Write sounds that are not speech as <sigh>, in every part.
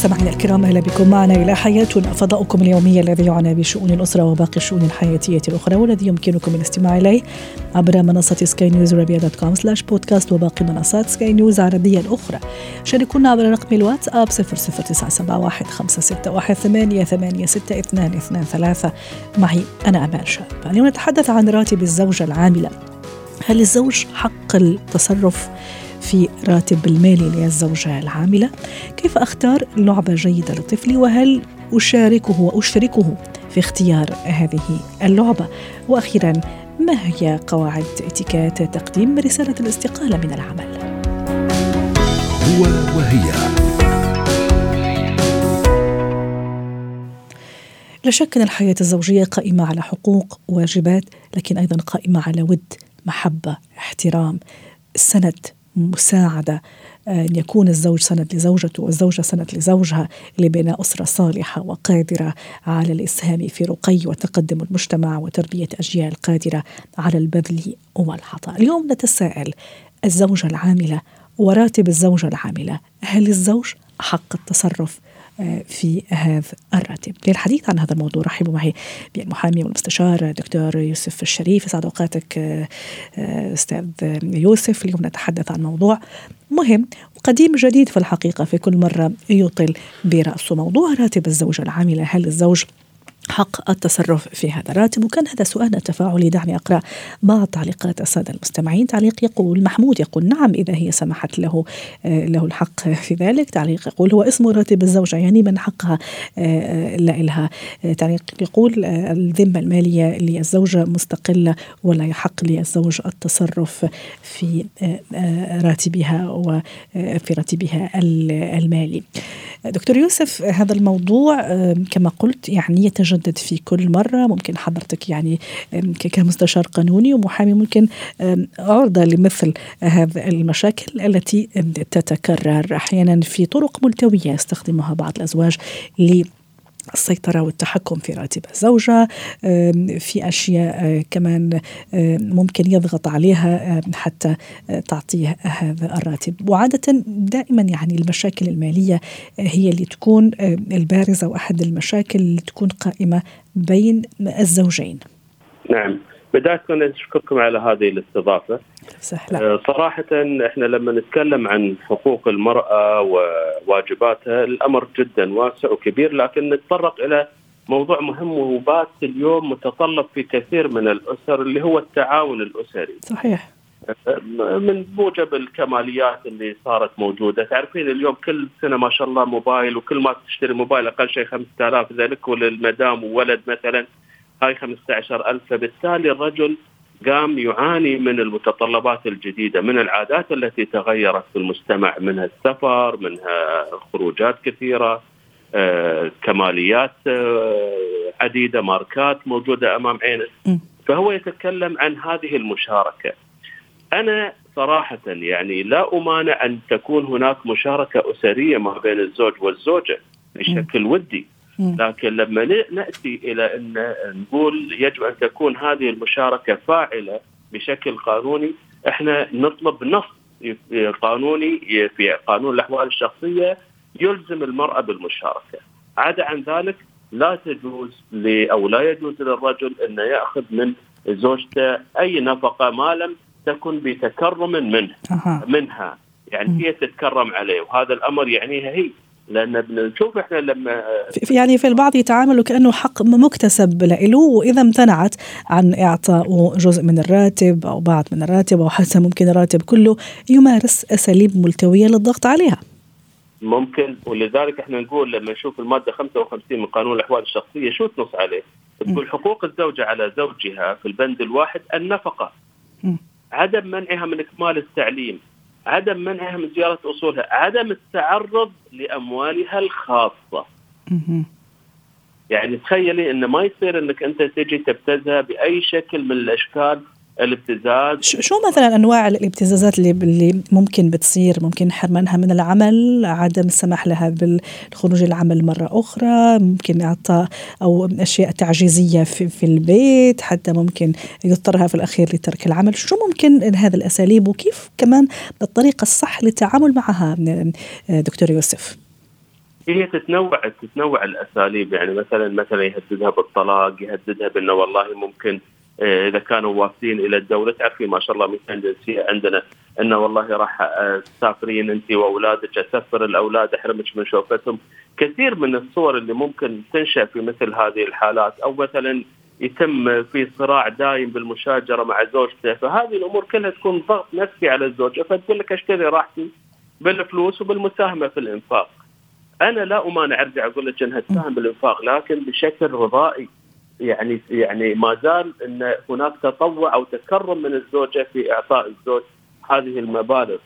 مستمعينا الكرام أهلا بكم معنا إلى حياتنا. فضاؤكم اليومي الذي يعنى بشؤون الأسرة وباقي الشؤون الحياتية الأخرى والذي يمكنكم الاستماع إليه عبر منصة سكاي نيوز عربية dot com slash podcast وباقي منصات سكاي نيوز عربية الأخرى. شاركونا عبر رقم الواتساب 00971 معي أنا أمان شاب اليوم نتحدث عن راتب الزوجة العاملة. هل للزوج حق التصرف؟ في راتب المالي للزوجة العاملة. كيف أختار لعبة جيدة لطفلي؟ وهل أشاركه وأشركه في اختيار هذه اللعبة؟ وأخيرا ما هي قواعد اتيكيت تقديم رسالة الاستقالة من العمل؟ هو وهي. لا شك أن الحياة الزوجية قائمة على حقوق وواجبات لكن أيضا قائمة على ود محبة احترام سند. مساعدة آه، أن يكون الزوج سند لزوجته والزوجة سند لزوجها لبناء أسرة صالحة وقادرة على الإسهام في رقي وتقدم المجتمع وتربية أجيال قادرة على البذل والعطاء. اليوم نتساءل الزوجة العاملة وراتب الزوجة العاملة هل الزوج حق التصرف؟ في هذا الراتب. للحديث عن هذا الموضوع رحبوا معي بالمحامي والمستشار دكتور يوسف الشريف. يسعد أوقاتك أستاذ يوسف. اليوم نتحدث عن موضوع مهم وقديم جديد في الحقيقة في كل مرة يطل برأسه. موضوع راتب الزوجه العامله هل الزوج حق التصرف في هذا الراتب. وكان هذا سؤالنا تفاعلي دعني أقرأ بعض تعليقات السادة المستمعين. تعليق يقول محمود يقول نعم إذا هي سمحت له آه، له الحق في ذلك. تعليق يقول هو اسمه راتب الزوجة يعني من حقها آه، آه، لا إلها. تعليق يقول الذمة المالية للزوجة مستقلة ولا يحق للزوج التصرف في راتبها وفي راتبها المالي. دكتور يوسف هذا الموضوع كما قلت يعني يتجدد في كل مرة. ممكن حضرتك يعني كمستشار قانوني ومحامي ممكن عرضة لمثل هذه المشاكل التي تتكرر أحيانا في طرق ملتوية يستخدمها بعض الأزواج السيطرة والتحكم في راتب الزوجة في أشياء آه، كمان ممكن يضغط عليها حتى آه، تعطيه هذا الراتب. وعادة دائما يعني المشاكل المالية هي اللي تكون البارزة وأحد المشاكل اللي تكون قائمة بين الزوجين. نعم. بداية نشكركم على هذه الاستضافة. سهلا. آه، صراحة إحنا لما نتكلم عن حقوق المرأة وواجباتها الأمر جدا واسع وكبير لكن نتطرق إلى موضوع مهم وبات اليوم متطلب في كثير من الأسر اللي هو التعاون الأسري. صحيح. آه، من موجب الكماليات اللي صارت موجودة، تعرفين اليوم كل سنة ما شاء الله موبايل وكل ما تشتري موبايل أقل شيء 5000 اذا لك وللمدام وولد مثلا. هاي 15000 فبالتالي الرجل قام يعاني من المتطلبات الجديدة من العادات التي تغيرت في المجتمع منها السفر منها خروجات كثيرة آه، كماليات آه، عديدة ماركات موجودة أمام عينه. فهو يتكلم عن هذه المشاركة. أنا صراحة يعني لا أمانع أن تكون هناك مشاركة أسرية ما بين الزوج والزوجة بشكل ودي. لكن لما نأتي إلى أن نقول يجب أن تكون هذه المشاركة فاعلة بشكل قانوني إحنا نطلب نص قانوني في قانون الأحوال الشخصية يلزم المرأة بالمشاركة. عدا عن ذلك لا تجوز أو لا يجوز للرجل أن يأخذ من زوجته أي نفقة ما لم تكن بتكرم منه منها. يعني هي تتكرم عليه وهذا الأمر يعنيها هي. لأن بنشوف إحنا لما في يعني في البعض يتعامل وكانه حق مكتسب له وإذا امتنعت عن اعطائه جزء من الراتب أو بعض من الراتب أو حتى ممكن الراتب كله يمارس أساليب ملتوية للضغط عليها. ممكن ولذلك إحنا نقول لما نشوف المادة 55 من قانون الأحوال الشخصية شو تنص عليه؟ تقول حقوق الزوجة على زوجها في البند الواحد النفقة. عدم منعها من إكمال التعليم، عدم منعها من زيارة أصولها عدم التعرض لأموالها الخاصة. يعني تخيلي أن ما يصير أنك أنت تجي تبتزها بأي شكل من الأشكال الابتزاز. شو مثلا أنواع الابتزازات اللي اللي ممكن بتصير؟ ممكن حرمانها من العمل عدم السماح لها بالخروج العمل مرة أخرى ممكن اعطاء أو أشياء تعجيزية في, في البيت حتى ممكن يضطرها في الأخير لترك العمل. شو ممكن هذه الأساليب وكيف كمان الطريقة الصح للتعامل معها دكتور يوسف؟ هي تتنوع تتنوع الأساليب. يعني مثلا مثلا يهددها بالطلاق يهددها بأنه والله ممكن إذا كانوا وافدين إلى الدولة تعرفين ما شاء الله مثال جنسيه عندنا إنه والله راح آه، تسافرين أنت وأولادك اسفر الأولاد احرمك من شوفتهم كثير من الصور اللي ممكن تنشأ في مثل هذه الحالات أو مثلا يتم في صراع دايم بالمشاجرة مع زوجته فهذه الأمور كلها تكون ضغط نفسي على الزوجة فتقول لك أشتري راحتي بالفلوس وبالمساهمة في الإنفاق. أنا لا امانع أرجع أقول لك إنها تساهم بالإنفاق لكن بشكل رضائي يعني يعني ما زال إن هناك تطوع أو تكرم من الزوجة في إعطاء الزوج هذه المبالغ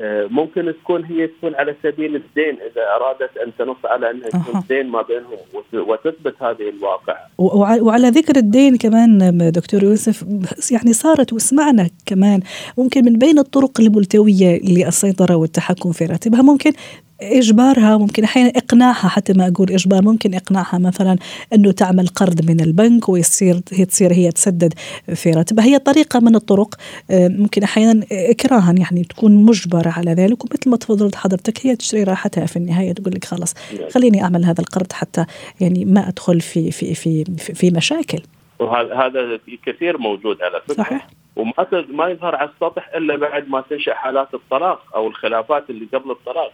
آه، ممكن تكون هي تكون على سبيل الدين إذا أرادت أن تنص على أنها تكون دين ما بينهم وتثبت هذه الواقع. وعلى ذكر الدين كمان دكتور يوسف يعني صارت وسمعنا كمان ممكن من بين الطرق الملتوية للسيطرة والتحكم في راتبها ممكن إجبارها ممكن أحيانا إقناعها حتى ما أقول إجبار ممكن إقناعها مثلا إنه تعمل قرض من البنك ويصير هي تصير هي تسدد في راتبها. هي طريقة من الطرق آه، ممكن أحيانا إكراها يعني تكون مجبرة على ذلك. ومثل ما تفضلت حضرتك هي تشتري راحتها في النهاية تقول لك خلاص نعم. خليني أعمل هذا القرض حتى يعني ما أدخل في في في في, في مشاكل. وهذا كثير موجود على فكرة. صحيح. وما ما يظهر على السطح إلا بعد ما تنشأ حالات الطلاق أو الخلافات اللي قبل الطلاق.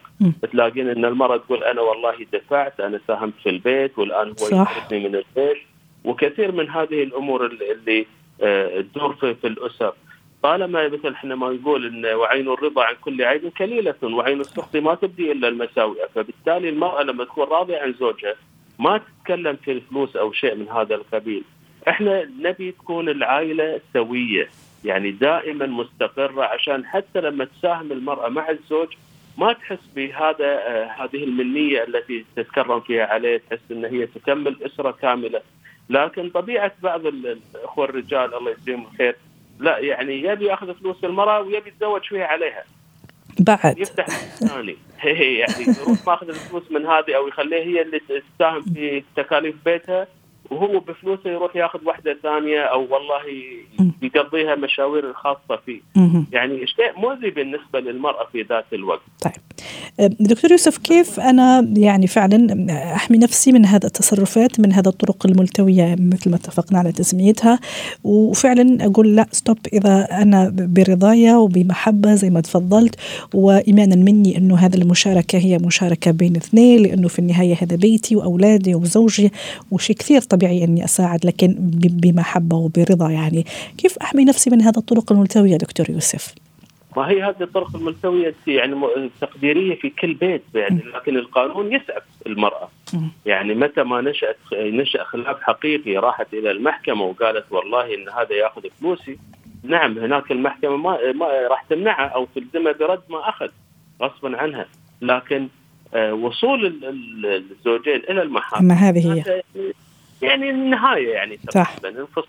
تلاقين إن المرأة تقول أنا والله دفعت أنا ساهمت في البيت والآن هو يخرجني من البيت. وكثير من هذه الأمور اللي آه، تدور في, في الأسر. طالما مثل إحنا ما نقول إن وعين الرضا عن كل عيب كليلة وعين السخط ما تبدي إلا المساوئ. فبالتالي المرأة لما تكون راضية عن زوجها ما تتكلم في الفلوس أو شيء من هذا القبيل. إحنا نبي تكون العائلة سوية يعني دائما مستقرة عشان حتى لما تساهم المرأة مع الزوج ما تحس بهذا آه هذه المنية التي تتكرم فيها عليه تحس إن هي تكمل أسرة كاملة. لكن طبيعة بعض الأخوة الرجال الله يجزيهم الخير لا يعني يبي ياخذ فلوس المرأة ويبي يتزوج فيها عليها. بعد. يفتح ثاني. <laughs> يعني يروح ماخذ الفلوس من هذه أو يخليها هي اللي تساهم في تكاليف بيتها. وهو بفلوسه يروح ياخذ واحدة ثانية أو والله يقضيها مشاوير الخاصة فيه. يعني شيء مؤذي بالنسبة للمرأة في ذات الوقت. طيب. دكتور يوسف كيف أنا يعني فعلا أحمي نفسي من هذا التصرفات من هذا الطرق الملتوية مثل ما اتفقنا على تسميتها؟ وفعلا أقول لا ستوب إذا أنا برضايا وبمحبة زي ما تفضلت وايمانا مني إنه هذه المشاركة هي مشاركة بين اثنين لأنه في النهاية هذا بيتي وأولادي وزوجي وشيء كثير طبيعي أني أساعد لكن بمحبه وبرضا يعني. كيف أحمي نفسي من هذا الطرق الملتوية دكتور يوسف؟ ما هي هذه الطرق الملتوية يعني تقديريه في كل بيت يعني لكن القانون يسعف المرأة. يعني متى ما نشأت نشأ خلاف حقيقي راحت إلى المحكمة وقالت والله إن هذا يأخذ فلوسي. نعم هناك المحكمة ما, ما راح تمنعها أو تلزمها برد ما أخذ غصبا عنها. لكن آه، وصول الزوجين إلى المحاكم ما هذه هي؟ يعني النهاية يعني صح.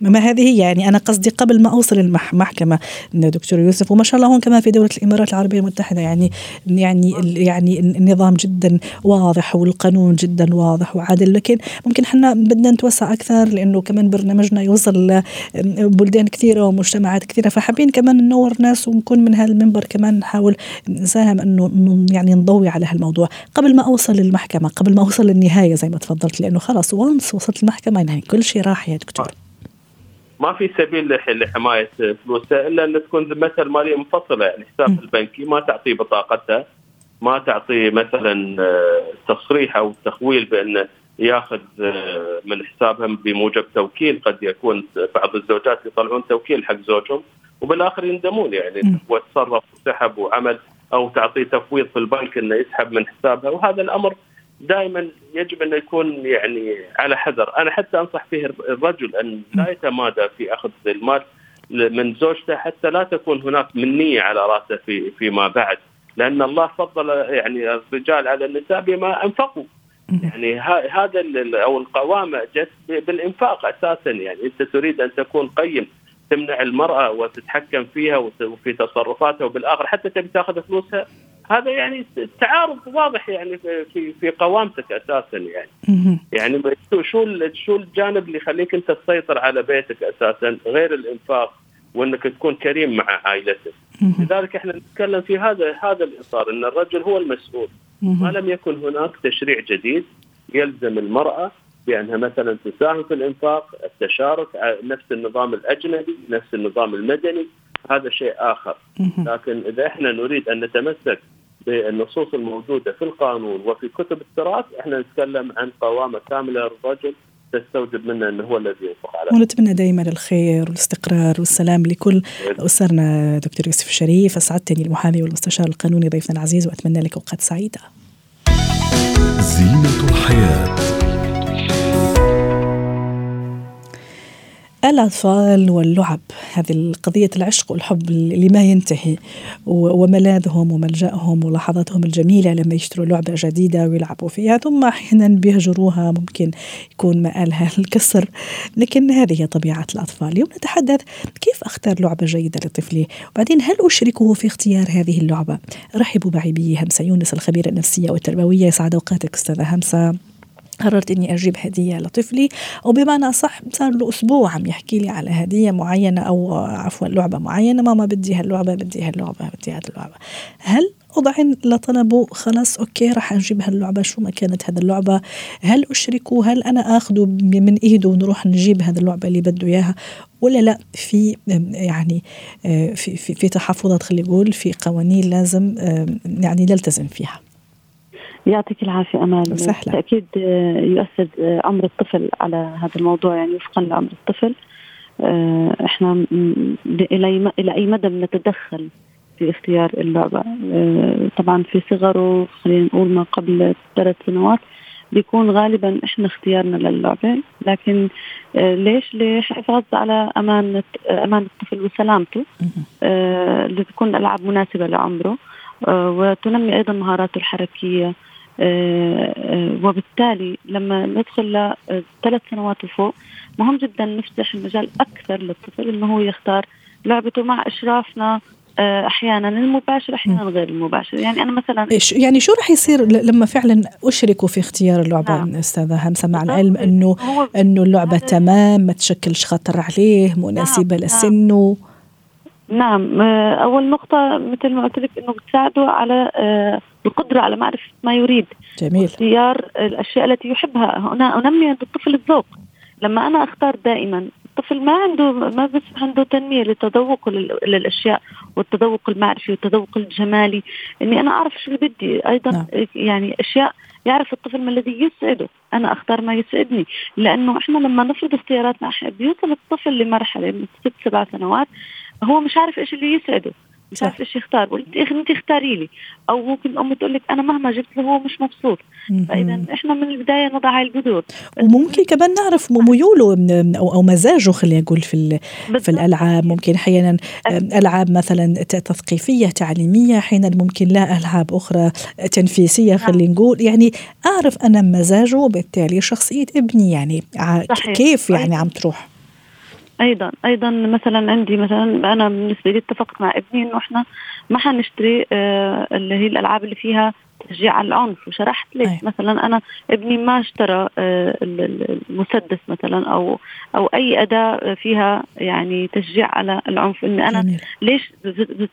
ما هذه هي يعني أنا قصدي قبل ما أوصل المحكمه دكتور يوسف وما شاء الله هون كمان في دولة الإمارات العربية المتحدة يعني يعني يعني النظام جدا واضح والقانون جدا واضح وعادل لكن ممكن إحنا بدنا نتوسع أكثر لأنه كمان برنامجنا يوصل بلدان كثيرة ومجتمعات كثيرة فحابين كمان ننور ناس ونكون من هذا المنبر كمان نحاول نساهم إنه يعني نضوي على هالموضوع. قبل ما أوصل للمحكمة قبل ما أوصل للنهاية زي ما تفضلت لأنه خلاص وانس وصلت المحكمة كمان يعني كل شيء راح يا دكتور. ما في سبيل لحماية فلوسها إلا أن تكون ذمتها الماليه منفصلة يعني حساب البنكي ما تعطي بطاقتها ما تعطي مثلا آه، تصريح أو تخويل بأن ياخذ آه، من حسابها بموجب توكيل. قد يكون بعض الزوجات يطلعون توكيل حق زوجهم وبالآخر يندمون يعني هو تصرف وسحب وعمل أو تعطيه تفويض في البنك إنه يسحب من حسابها. وهذا الأمر دائما يجب أن يكون يعني على حذر، أنا حتى أنصح فيه الرجل أن لا يتمادى في أخذ المال من زوجته حتى لا تكون هناك منيه على رأسه في فيما بعد، لأن الله فضل يعني الرجال على النساء بما أنفقوا. يعني هذا أو القوامة جت بالإنفاق أساسا. يعني أنت تريد أن تكون قيم تمنع المرأة وتتحكم فيها وفي تصرفاتها وبالآخر حتى تبي تأخذ فلوسها. هذا يعني تعارض واضح يعني في في قوامتك أساسا يعني. يعني شو شو الجانب اللي يخليك أنت تسيطر على بيتك أساسا غير الإنفاق وأنك تكون كريم مع عائلتك؟ لذلك إحنا نتكلم في هذا هذا الإطار إن الرجل هو المسؤول. ما لم يكن هناك تشريع جديد يلزم المرأة بأنها مثلا تساهم في الإنفاق، التشارك نفس النظام الأجنبي، نفس النظام المدني، هذا شيء آخر. لكن إذا إحنا نريد أن نتمسك بالنصوص الموجودة في القانون وفي كتب التراث، إحنا نتكلم عن قوامه كامله للرجل تستوجب منا إنه هو الذي ينفق على ونتمنى دائما الخير والاستقرار والسلام لكل أسرنا دكتور يوسف الشريف اسعدتني المحامي والمستشار القانوني ضيفنا العزيز وأتمنى لك أوقات سعيدة. زينة الحياة الأطفال واللعب هذه قضية العشق والحب اللي ما ينتهي وملاذهم وملجأهم ولحظاتهم الجميلة لما يشتروا لعبة جديدة ويلعبوا فيها ثم أحيانا بيهجروها ممكن يكون مآلها الكسر لكن هذه هي طبيعة الأطفال. اليوم نتحدث كيف أختار لعبة جيدة لطفلي؟ وبعدين هل أشركه في اختيار هذه اللعبة؟ رحبوا معي بهمسة يونس الخبيرة النفسية والتربوية يسعد أوقاتك أستاذة همسة. قررت إني أجيب هدية لطفلي أو بمعنى صح صار له أسبوع عم يحكي لي على هدية معينة أو عفوا لعبة معينة ماما بدي هاللعبة بدي هاللعبة بدي هاللعبه هل أضعن لطلبه خلاص أوكي راح أجيب هاللعبة شو ما كانت هذه اللعبة هل أشركه هل أنا أخذه من إيده ونروح نجيب هذه اللعبة اللي بده إياها ولا لا؟ في يعني آه، في في, في تحفظات خلينا نقول في قوانين لازم يعني نلتزم فيها. يعطيك العافية أمال. بالتأكيد آه، يؤثر آه، أمر الطفل على هذا الموضوع يعني وفقا لأمر الطفل. آه، إحنا إلى إلى أي مدى بنتدخل في اختيار اللعبة؟ طبعا في صغره خلينا نقول ما قبل ثلاث سنوات بيكون غالبا إحنا اختيارنا للعبة. لكن ليش؟ للحفاظ على أمانة أمان الطفل وسلامته لتكون الألعاب مناسبة لعمره. وتنمي أيضا مهاراته الحركية. آه، آه، وبالتالي لما ندخل لثلاث سنوات وفوق مهم جدا نفتح المجال أكثر للطفل إنه هو يختار لعبته مع إشرافنا آه، أحيانا المباشر أحيانا غير المباشر. يعني أنا مثلا يعني شو راح يصير لما فعلا أشركوا في اختيار اللعبة نعم. أستاذة همسة؟ مع العلم إنه إنه اللعبة تمام ما تشكلش خطر عليه مناسبه نعم. لسنه. نعم أول نقطة مثل ما قلت لك إنه بتساعده على القدرة على معرفة ما يريد. جميل. اختيار الأشياء التي يحبها. هنا أنمي عند الطفل الذوق. لما أنا أختار دائما الطفل ما عنده ما بس عنده تنمية للتذوق للأشياء والتذوق المعرفي والتذوق الجمالي. إني أنا أعرف شو بدي. أيضا نعم. يعني أشياء يعرف الطفل ما الذي يسعده. أنا أختار ما يسعدني. لأنه إحنا لما نفرض اختياراتنا بيوصل الطفل لمرحلة من ست سبع سنوات هو مش عارف إيش اللي يسعده. مش عارف إيش يختار. قلت أنت اختاري لي. أو ممكن الام تقول لك أنا مهما جبت له هو مش مبسوط. فإذا إحنا من البداية نضع هاي البذور وممكن كمان نعرف ميوله أو أو مزاجه خلينا نقول في في الألعاب. ممكن أحيانا ألعاب مثلا تثقيفية تعليمية. أحيانا ممكن لا ألعاب أخرى تنفيسيه نعم. خلينا نقول. يعني أعرف أنا مزاجه وبالتالي شخصية ابني يعني صحيح. كيف يعني عم تروح. أيضا أيضا مثلا عندي مثلا أنا بالنسبة لي اتفقت مع ابني إنه إحنا ما حنشتري آه اللي هي الألعاب اللي فيها تشجيع على العنف. وشرحت ليش أي. مثلا أنا ابني ما اشترى آه المسدس مثلا أو أو أي أداة فيها يعني تشجيع على العنف. اني أنا جميل. ليش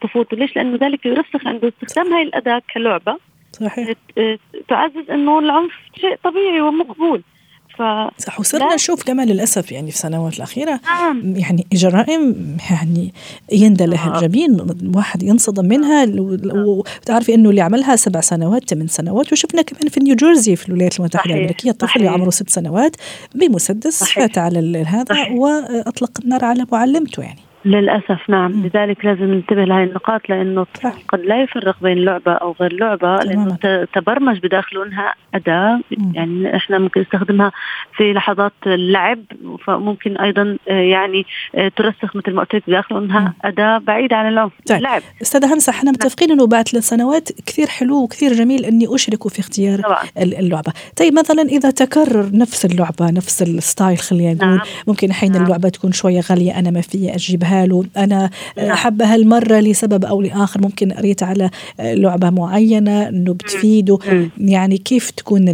تفوت؟ ليش؟ لأنه ذلك يرسخ عنده. استخدام هاي الأداة كلعبة صحيح. تعزز إنه العنف شيء طبيعي ومقبول. ف صح وصرنا نشوف كمان للأسف يعني في السنوات الأخيرة نعم. يعني جرائم يعني يندلع آه. الجبين واحد ينصدم منها وتعرفي أنه اللي عملها سبع سنوات ثمان سنوات وشفنا كمان في نيوجيرسي في الولايات المتحدة الأمريكية الطفل اللي عمره ست سنوات بمسدس فات على هذا وأطلق النار على معلمته يعني. للأسف نعم. لذلك لازم ننتبه لهي النقاط لأنه قد لا يفرق بين لعبة أو غير لعبة لأنه تبرمج بداخله انها أداة م. يعني إحنا ممكن نستخدمها في لحظات اللعب فممكن أيضا آه، يعني آه، ترسخ مثل ما قلت لك بداخله انها م. أداة بعيدة عن العنف طيب. اللعب أستاذة همسة إحنا متفقين إنه بعد ثلاث سنوات كثير حلو وكثير جميل إني اشركه في اختيار طبعا. اللعبة طيب مثلا إذا تكرر نفس اللعبة نفس الستايل خلينا نقول نعم. ممكن حين نعم. اللعبة تكون شوية غالية أنا ما في له. أنا نعم. حبها المرة لسبب أو لآخر ممكن قريت على لعبة معينة إنه بتفيده. يعني كيف تكون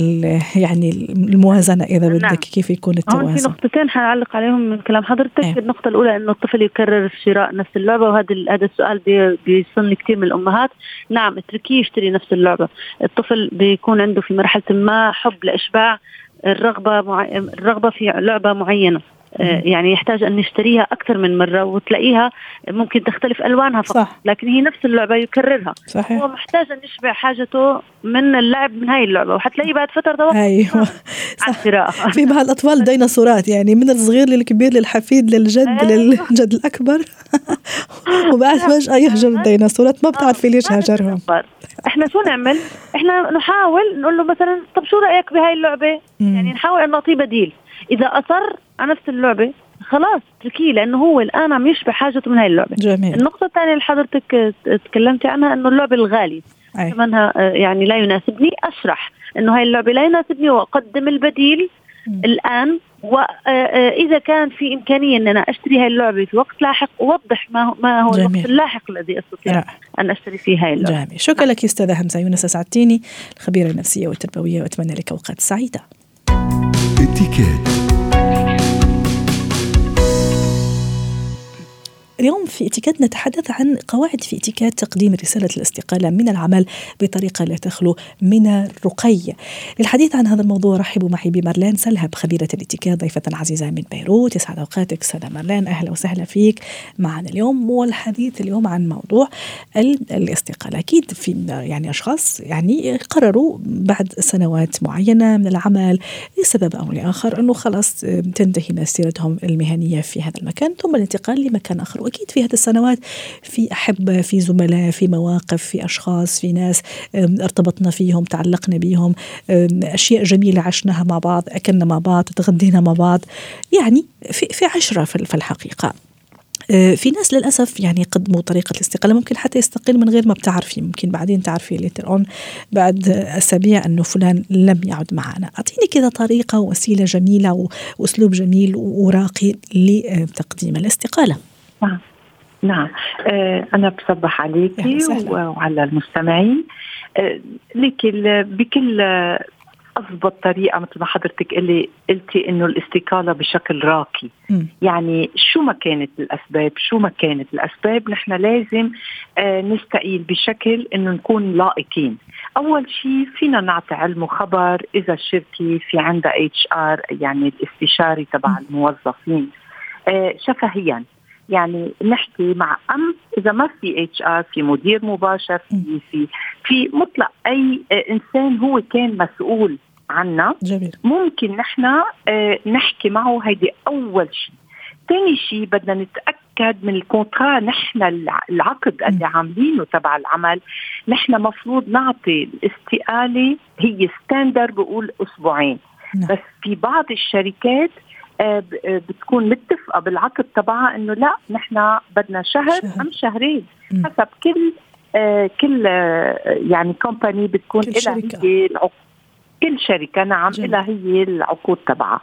يعني الموازنة إذا بدك نعم. كيف يكون التوازن في نقطتين حنعلق عليهم من كلام حضرتك. إيه. النقطة الأولى إنه الطفل يكرر شراء نفس اللعبة وهذا هذا السؤال بيصن كثير من الأمهات. نعم اتركيه يشتري نفس اللعبة. الطفل بيكون عنده في مرحلة ما حب لإشباع الرغبة مع... الرغبة في لعبة معينة. آه، يعني يحتاج أن نشتريها أكثر من مرة وتلاقيها ممكن تختلف ألوانها فقط صح. لكن هي نفس اللعبة يكررها صحيح. هو محتاج أن يشبع حاجته من اللعب من هاي اللعبة وحتلاقيه بعد فترة دوت أيوه <laughs> صح. <laughs> في بعض الأطفال ديناصورات يعني من الصغير للكبير للحفيد للجد أيوة. للجد الأكبر <laughs> وبعد فجأة يهجر الديناصورات ما بتعرفي ليش هاجرهم إحنا شو نعمل؟ إحنا نحاول نقول له مثلا طب شو رأيك بهاي اللعبة؟ يعني نحاول أن نعطيه بديل إذا أصر على نفس اللعبة. خلاص اتركيه لأنه هو الآن عم يشبع حاجته من هاي اللعبة. جميل. النقطة الثانية اللي حضرتك تكلمتي عنها إنه اللعبة الغالي ثمنها آه، يعني لا يناسبني أشرح. إنه هاي اللعبة لا يناسبني وأقدم البديل م. الآن. واذا آه، كان في إمكانية إن أنا أشتري هاي اللعبة في وقت لاحق اوضح ما ما هو جميل. الوقت اللاحق الذي أستطيع رأ. أن أشتري فيه هاي اللعبة. جميل. شكرا لك أستاذة همزة يونس اسعدتيني الخبيرة النفسية والتربوية وأتمنى لك أوقات سعيدة. اليوم في اتيكيت نتحدث عن قواعد في اتيكيت تقديم رسالة الاستقالة من العمل بطريقة لا تخلو من الرقي. للحديث عن هذا الموضوع رحبوا معي بمارلين سلهب خبيرة الاتيكيت ضيفة عزيزة من بيروت. يسعد أوقاتك سادة مارلين أهلا وسهلا فيك معنا اليوم. والحديث اليوم عن موضوع الاستقالة. أكيد في يعني أشخاص يعني قرروا بعد سنوات معينة من العمل لسبب أو لآخر أنه خلاص تنتهي مسيرتهم المهنية في هذا المكان ثم الانتقال لمكان آخر. وأكيد في هذه السنوات في احبه في زملاء في مواقف في أشخاص في ناس ارتبطنا فيهم تعلقنا بهم أشياء جميلة عشناها مع بعض أكلنا مع بعض تغدينا مع بعض يعني في في عشرة في الحقيقة. أه، في ناس للأسف يعني قدموا طريقة الاستقالة ممكن حتى يستقيل من غير ما بتعرفي ممكن بعدين تعرفي later on بعد أسابيع أنه فلان لم يعد معنا. أعطيني كذا طريقة وسيله جميلة وأسلوب جميل وراقي لتقديم الاستقالة. نعم. نعم. آه أنا بصبح عليكي وعلى المستمعين. آه لكن بكل أضبط طريقة مثل ما حضرتك اللي قلتي إنه الاستقالة بشكل راقي. م. يعني شو ما كانت الأسباب؟ شو ما كانت الأسباب؟ نحن لازم آه نستقيل بشكل إنه نكون لائقين. أول شيء فينا نعطي علم وخبر إذا الشركة في عندها HR يعني الاستشاري تبع الموظفين. شفهيا. يعني نحكي مع أم إذا ما في HR في مدير مباشر في في في مطلق أي إنسان هو كان مسؤول عنا. جميل. ممكن نحن آه، نحكي معه. هيدي أول شيء ثاني شيء بدنا نتأكد من ال contrat نحن العقد اللي عاملينه تبع العمل. نحن مفروض نعطي الاستقالة هي standard بقول أسبوعين. نعم. بس في بعض الشركات آه، آه، بتكون متفقة بالعقد تبعها إنه لا نحن بدنا شهر, شهر. أم شهرين. حسب كل آه كل آه يعني company بتكون لها هي العقود. كل شركة نعم لها هي العقود تبعها.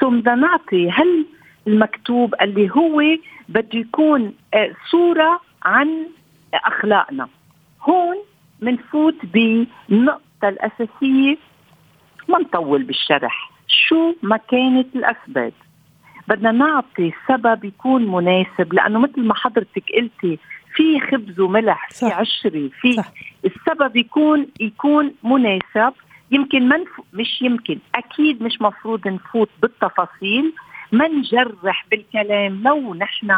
سو بدنا نعطي هل المكتوب اللي هو بده يكون آه صورة عن أخلاقنا. هون منفوت بالنقطه الأساسية. ما نطول بالشرح. شو ما كانت الأسباب. بدنا نعطي سبب يكون مناسب لأنه مثل ما حضرتك قلتي في خبز وملح في عشري في صح. السبب يكون يكون مناسب. يمكن منف... مش يمكن أكيد مش مفروض نفوت بالتفاصيل. ما نجرح بالكلام لو نحن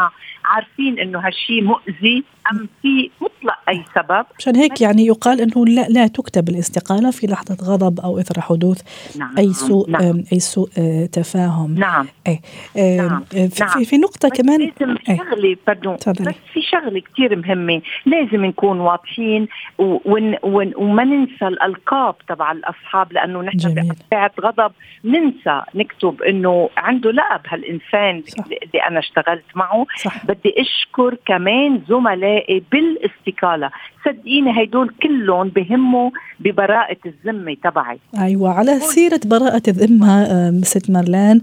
عارفين إنه هالشيء مؤذي أم في مطلق أي سبب؟ عشان هيك يعني يقال إنه لا لا تكتب الاستقالة في لحظة غضب أو إثر حدوث نعم أي سوء نعم. أي سوء آه، تفاهم. نعم. اي نعم. في, نعم. في نقطة كمان لازم شغلة بردون بس في شغلة كثير مهمة لازم نكون واضحين ون ون وما ننسى الألقاب تبع الأصحاب لأنه نحن بساعه غضب ننسى نكتب إنه عنده لقب. هالإنسان صح. اللي أنا اشتغلت معه صح. بدي أشكر كمان زملائي بالإستقالة صدقيني هدول كلهم بهموا ببراءة الذمة تبعي. أيوة على سيرة براءة الذمة ست مارلان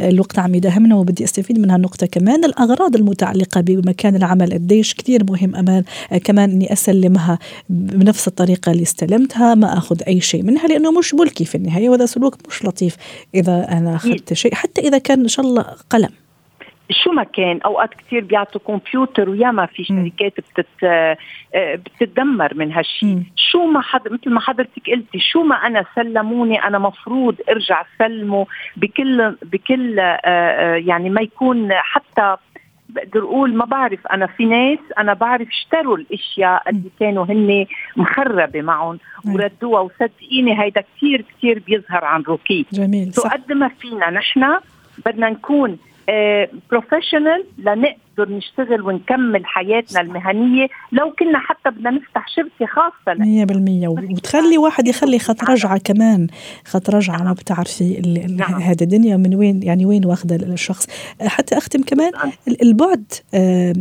الوقت عم يداهمنا وبدي أستفيد من هالنقطة كمان. الأغراض المتعلقة بمكان العمل قديش كثير مهم أمان كمان أني أسلمها بنفس الطريقة اللي استلمتها ما أخذ أي شيء منها لأنه مش ملكي في النهاية وهذا سلوك مش لطيف إذا أنا أخذت شيء حتى إذا كان إن شاء الله قلم. شو ما كان أوقات كثير بيعطوا كمبيوتر وياما في شركات بتت آه، بتتدمر من هالشيء شو ما حد مثل ما حضرتك قلتي شو ما أنا سلموني أنا مفروض أرجع سلمه بكل بكل آه، آه، يعني ما يكون حتى بقدر أقول ما بعرف أنا في ناس أنا بعرف اشتروا الأشياء اللي كانوا هن مخربة معهم وردوها وصدقيني هيدا كثير كثير بيظهر عن روكي جميل. قد ما فينا نحن بدنا نكون بروفيشنال لنقدر نشتغل ونكمل حياتنا المهنية لو كنا حتى بدنا نفتح شركة خاصة. 100% وتخلي واحد يخلي خط رجعة كمان. خط رجعة ما بتعرفي نعم. هذه الدنيا من وين يعني وين واخذه الشخص. حتى أختم كمان نعم. البعد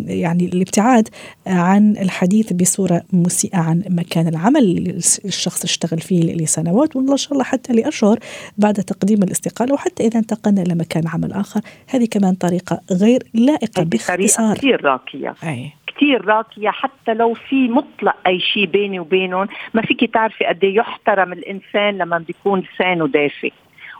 يعني الابتعاد عن الحديث بصورة مسيئة عن مكان العمل اللي الشخص اشتغل فيه لسنوات والله ان شاء الله حتى لأشهر بعد تقديم الاستقالة وحتى إذا انتقلنا إلى مكان عمل آخر. هذه كمان طريقة غير لائقة باختصار كثير راقية. أي. كثير راقية حتى لو في مطلق أي شيء بيني وبينهم ما فيك تعرفي قد إيه يحترم الإنسان لما بيكون لسانه دافي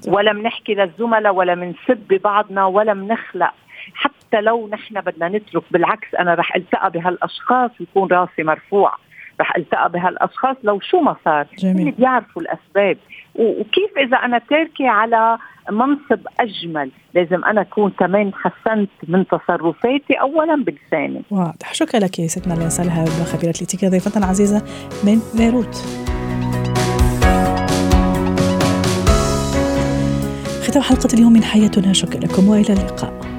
ولا بنحكي للزملاء ولا بنسب ببعضنا ولا بنخلق حتى لو نحن بدنا نترك بالعكس أنا رح ألتقى بهالأشخاص يكون راسي مرفوع. رح ألتقى بهالأشخاص لو شو ما صار. جميل. اللي بيعرفوا الأسباب. وكيف إذا أنا تاركه على منصب أجمل؟ لازم أنا أكون كمان حسنت من تصرفاتي اولا بلساني. واضح. شكرا لك يا ست مالين سلهى خبيره الاتيكيت ضيفتنا العزيزة من بيروت. ختام حلقة اليوم من حياتنا. شكرا لكم. وإلى اللقاء.